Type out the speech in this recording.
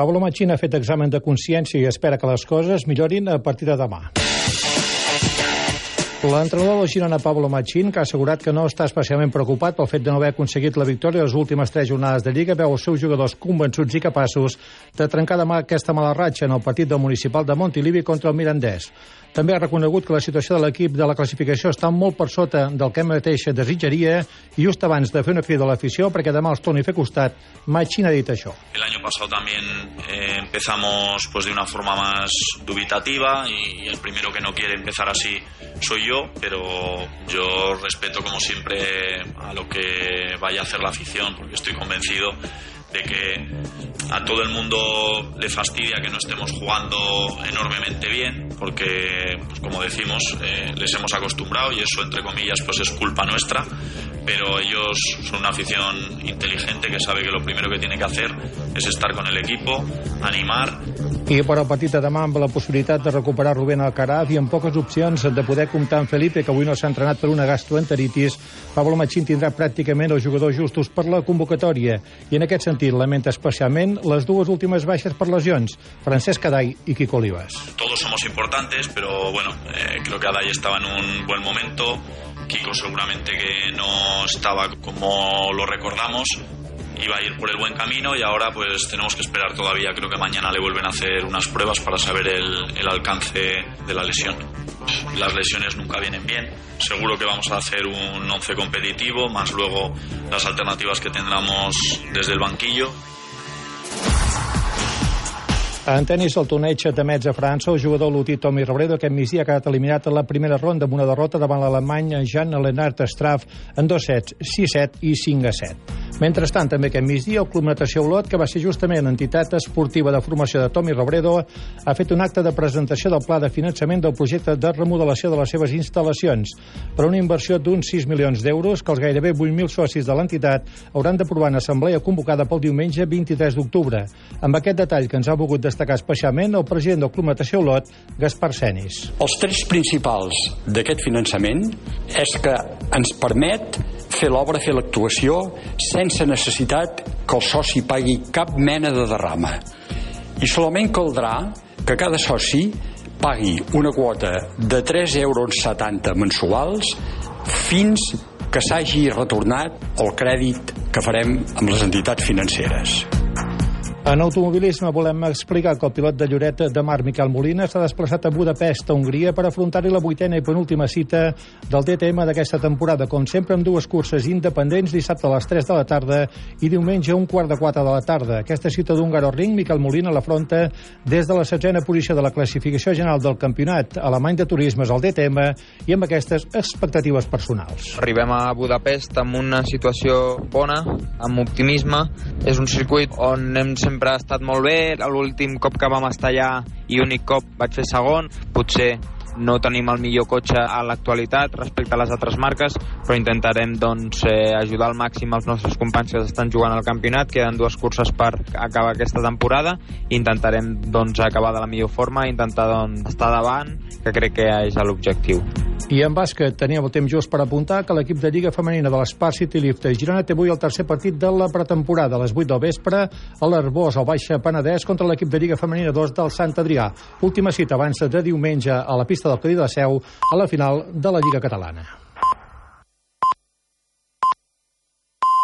Pablo Machín ha fet examen de consciència i espera que les coses millorin a partir de demà. L'entrenador del Girona, Pablo Machín, que ha assegurat que no està especialment preocupat pel fet de no haver aconseguit la victòria les últimes tres jornades de Lliga, veu els seus jugadors convençuts i capaços de trencar demà aquesta mala ratxa en el partit del municipal de Montilivi contra el Mirandès. També ha reconegut que la situació de l'equip de la classificació està molt per sota del que mateix desitjaria i just abans de fer una crida a l'afició perquè demà els torni a fer costat, Machín ha dit això. El año pasado también eh, empezamos pues de una forma más dubitativa y, y el primero que no quiere empezar así soy yo, pero yo respeto como siempre a lo que vaya a hacer la afición porque estoy convencido de que a todo el mundo le fastidia que no estemos jugando enormemente bien, porque, pues como decimos, eh, les hemos acostumbrado y eso, entre comillas, pues es culpa nuestra, pero ellos son una afición inteligente que sabe que lo primero que tiene que hacer es estar con el equipo, animar. I per al partit de demà amb la possibilitat de recuperar Rubén Alcaraz i amb poques opcions de poder comptar amb Felipe, que avui no s'ha entrenat per una gastroenteritis, Pablo Machín tindrà pràcticament els jugadors justos per la convocatòria i en aquest sentit lamenta especialment les dues últimes baixes per lesions, Francesc Adai i Kiko Olivas. Todos somos importantes, pero bueno, eh, creo que Adai estaba en un buen momento, Kiko seguramente que no estaba como lo recordamos, iba a ir por el buen camino y ahora pues tenemos que esperar todavía. Creo que mañana le vuelven a hacer unas pruebas para saber el, el alcance de la lesión. Las lesiones nunca vienen bien. Seguro que vamos a hacer un once competitivo, más luego las alternativas que tendremos desde el banquillo. En tennis, el torneig de Metz a França, el jugador lutí Tommy Robredo aquest migdia ha quedat eliminat a la primera ronda amb una derrota davant l'alemany Jean-Lennart Straff en dos sets, 6-7 i 5-7. Mentrestant, també aquest migdia, el Club Natació Olot, que va ser justament l'entitat esportiva de formació de Tommy Robredo, ha fet un acte de presentació del pla de finançament del projecte de remodelació de les seves instal·lacions per una inversió d'uns 6 milions d'euros que els gairebé 8.000 socis de l'entitat hauran d'aprovar en assemblea convocada pel diumenge 23 d'octubre. Amb aquest detall que ens ha volgut destacar especialment el president del Club Natació Olot, Gaspar Senis. Els tres principals d'aquest finançament és que ens permet fer l'obra, fer l'actuació, sense necessitat que el soci pagui cap mena de derrama. I solament caldrà que cada soci pagui una quota de 3,70 euros mensuals fins que s'hagi retornat el crèdit que farem amb les entitats financeres. En automobilisme volem explicar que el pilot de Lloret de Mar, Miquel Molina, s'ha desplaçat a Budapest, a Hongria, per afrontar-hi la vuitena i penúltima cita del DTM d'aquesta temporada, com sempre amb dues curses independents, dissabte a les 3 de la tarda i diumenge a un quart de 4 de la tarda. Aquesta cita d'Húngaro Ring, Miquel Molina l'afronta des de la setzena posició de la classificació general del campionat alemany de turismes al DTM i amb aquestes expectatives personals. Arribem a Budapest amb una situació bona, amb optimisme. És un circuit on hem sempre ha estat molt bé. L'últim cop que vam estar allà i únic cop vaig fer segon. Potser no tenim el millor cotxe a l'actualitat respecte a les altres marques, però intentarem doncs, eh, ajudar al màxim els nostres companys que estan jugant al campionat. Queden dues curses per acabar aquesta temporada i intentarem doncs, acabar de la millor forma, intentar doncs, estar davant, que crec que és l'objectiu. I en bàsquet teníem el temps just per apuntar que l'equip de Lliga Femenina de l'Espar City Lift Girona té avui el tercer partit de la pretemporada a les 8 del vespre a l'Arbós, al Baixa Penedès, contra l'equip de Lliga Femenina 2 del Sant Adrià. Última cita abans de diumenge a la pista del Cadí de la Seu a la final de la Lliga Catalana.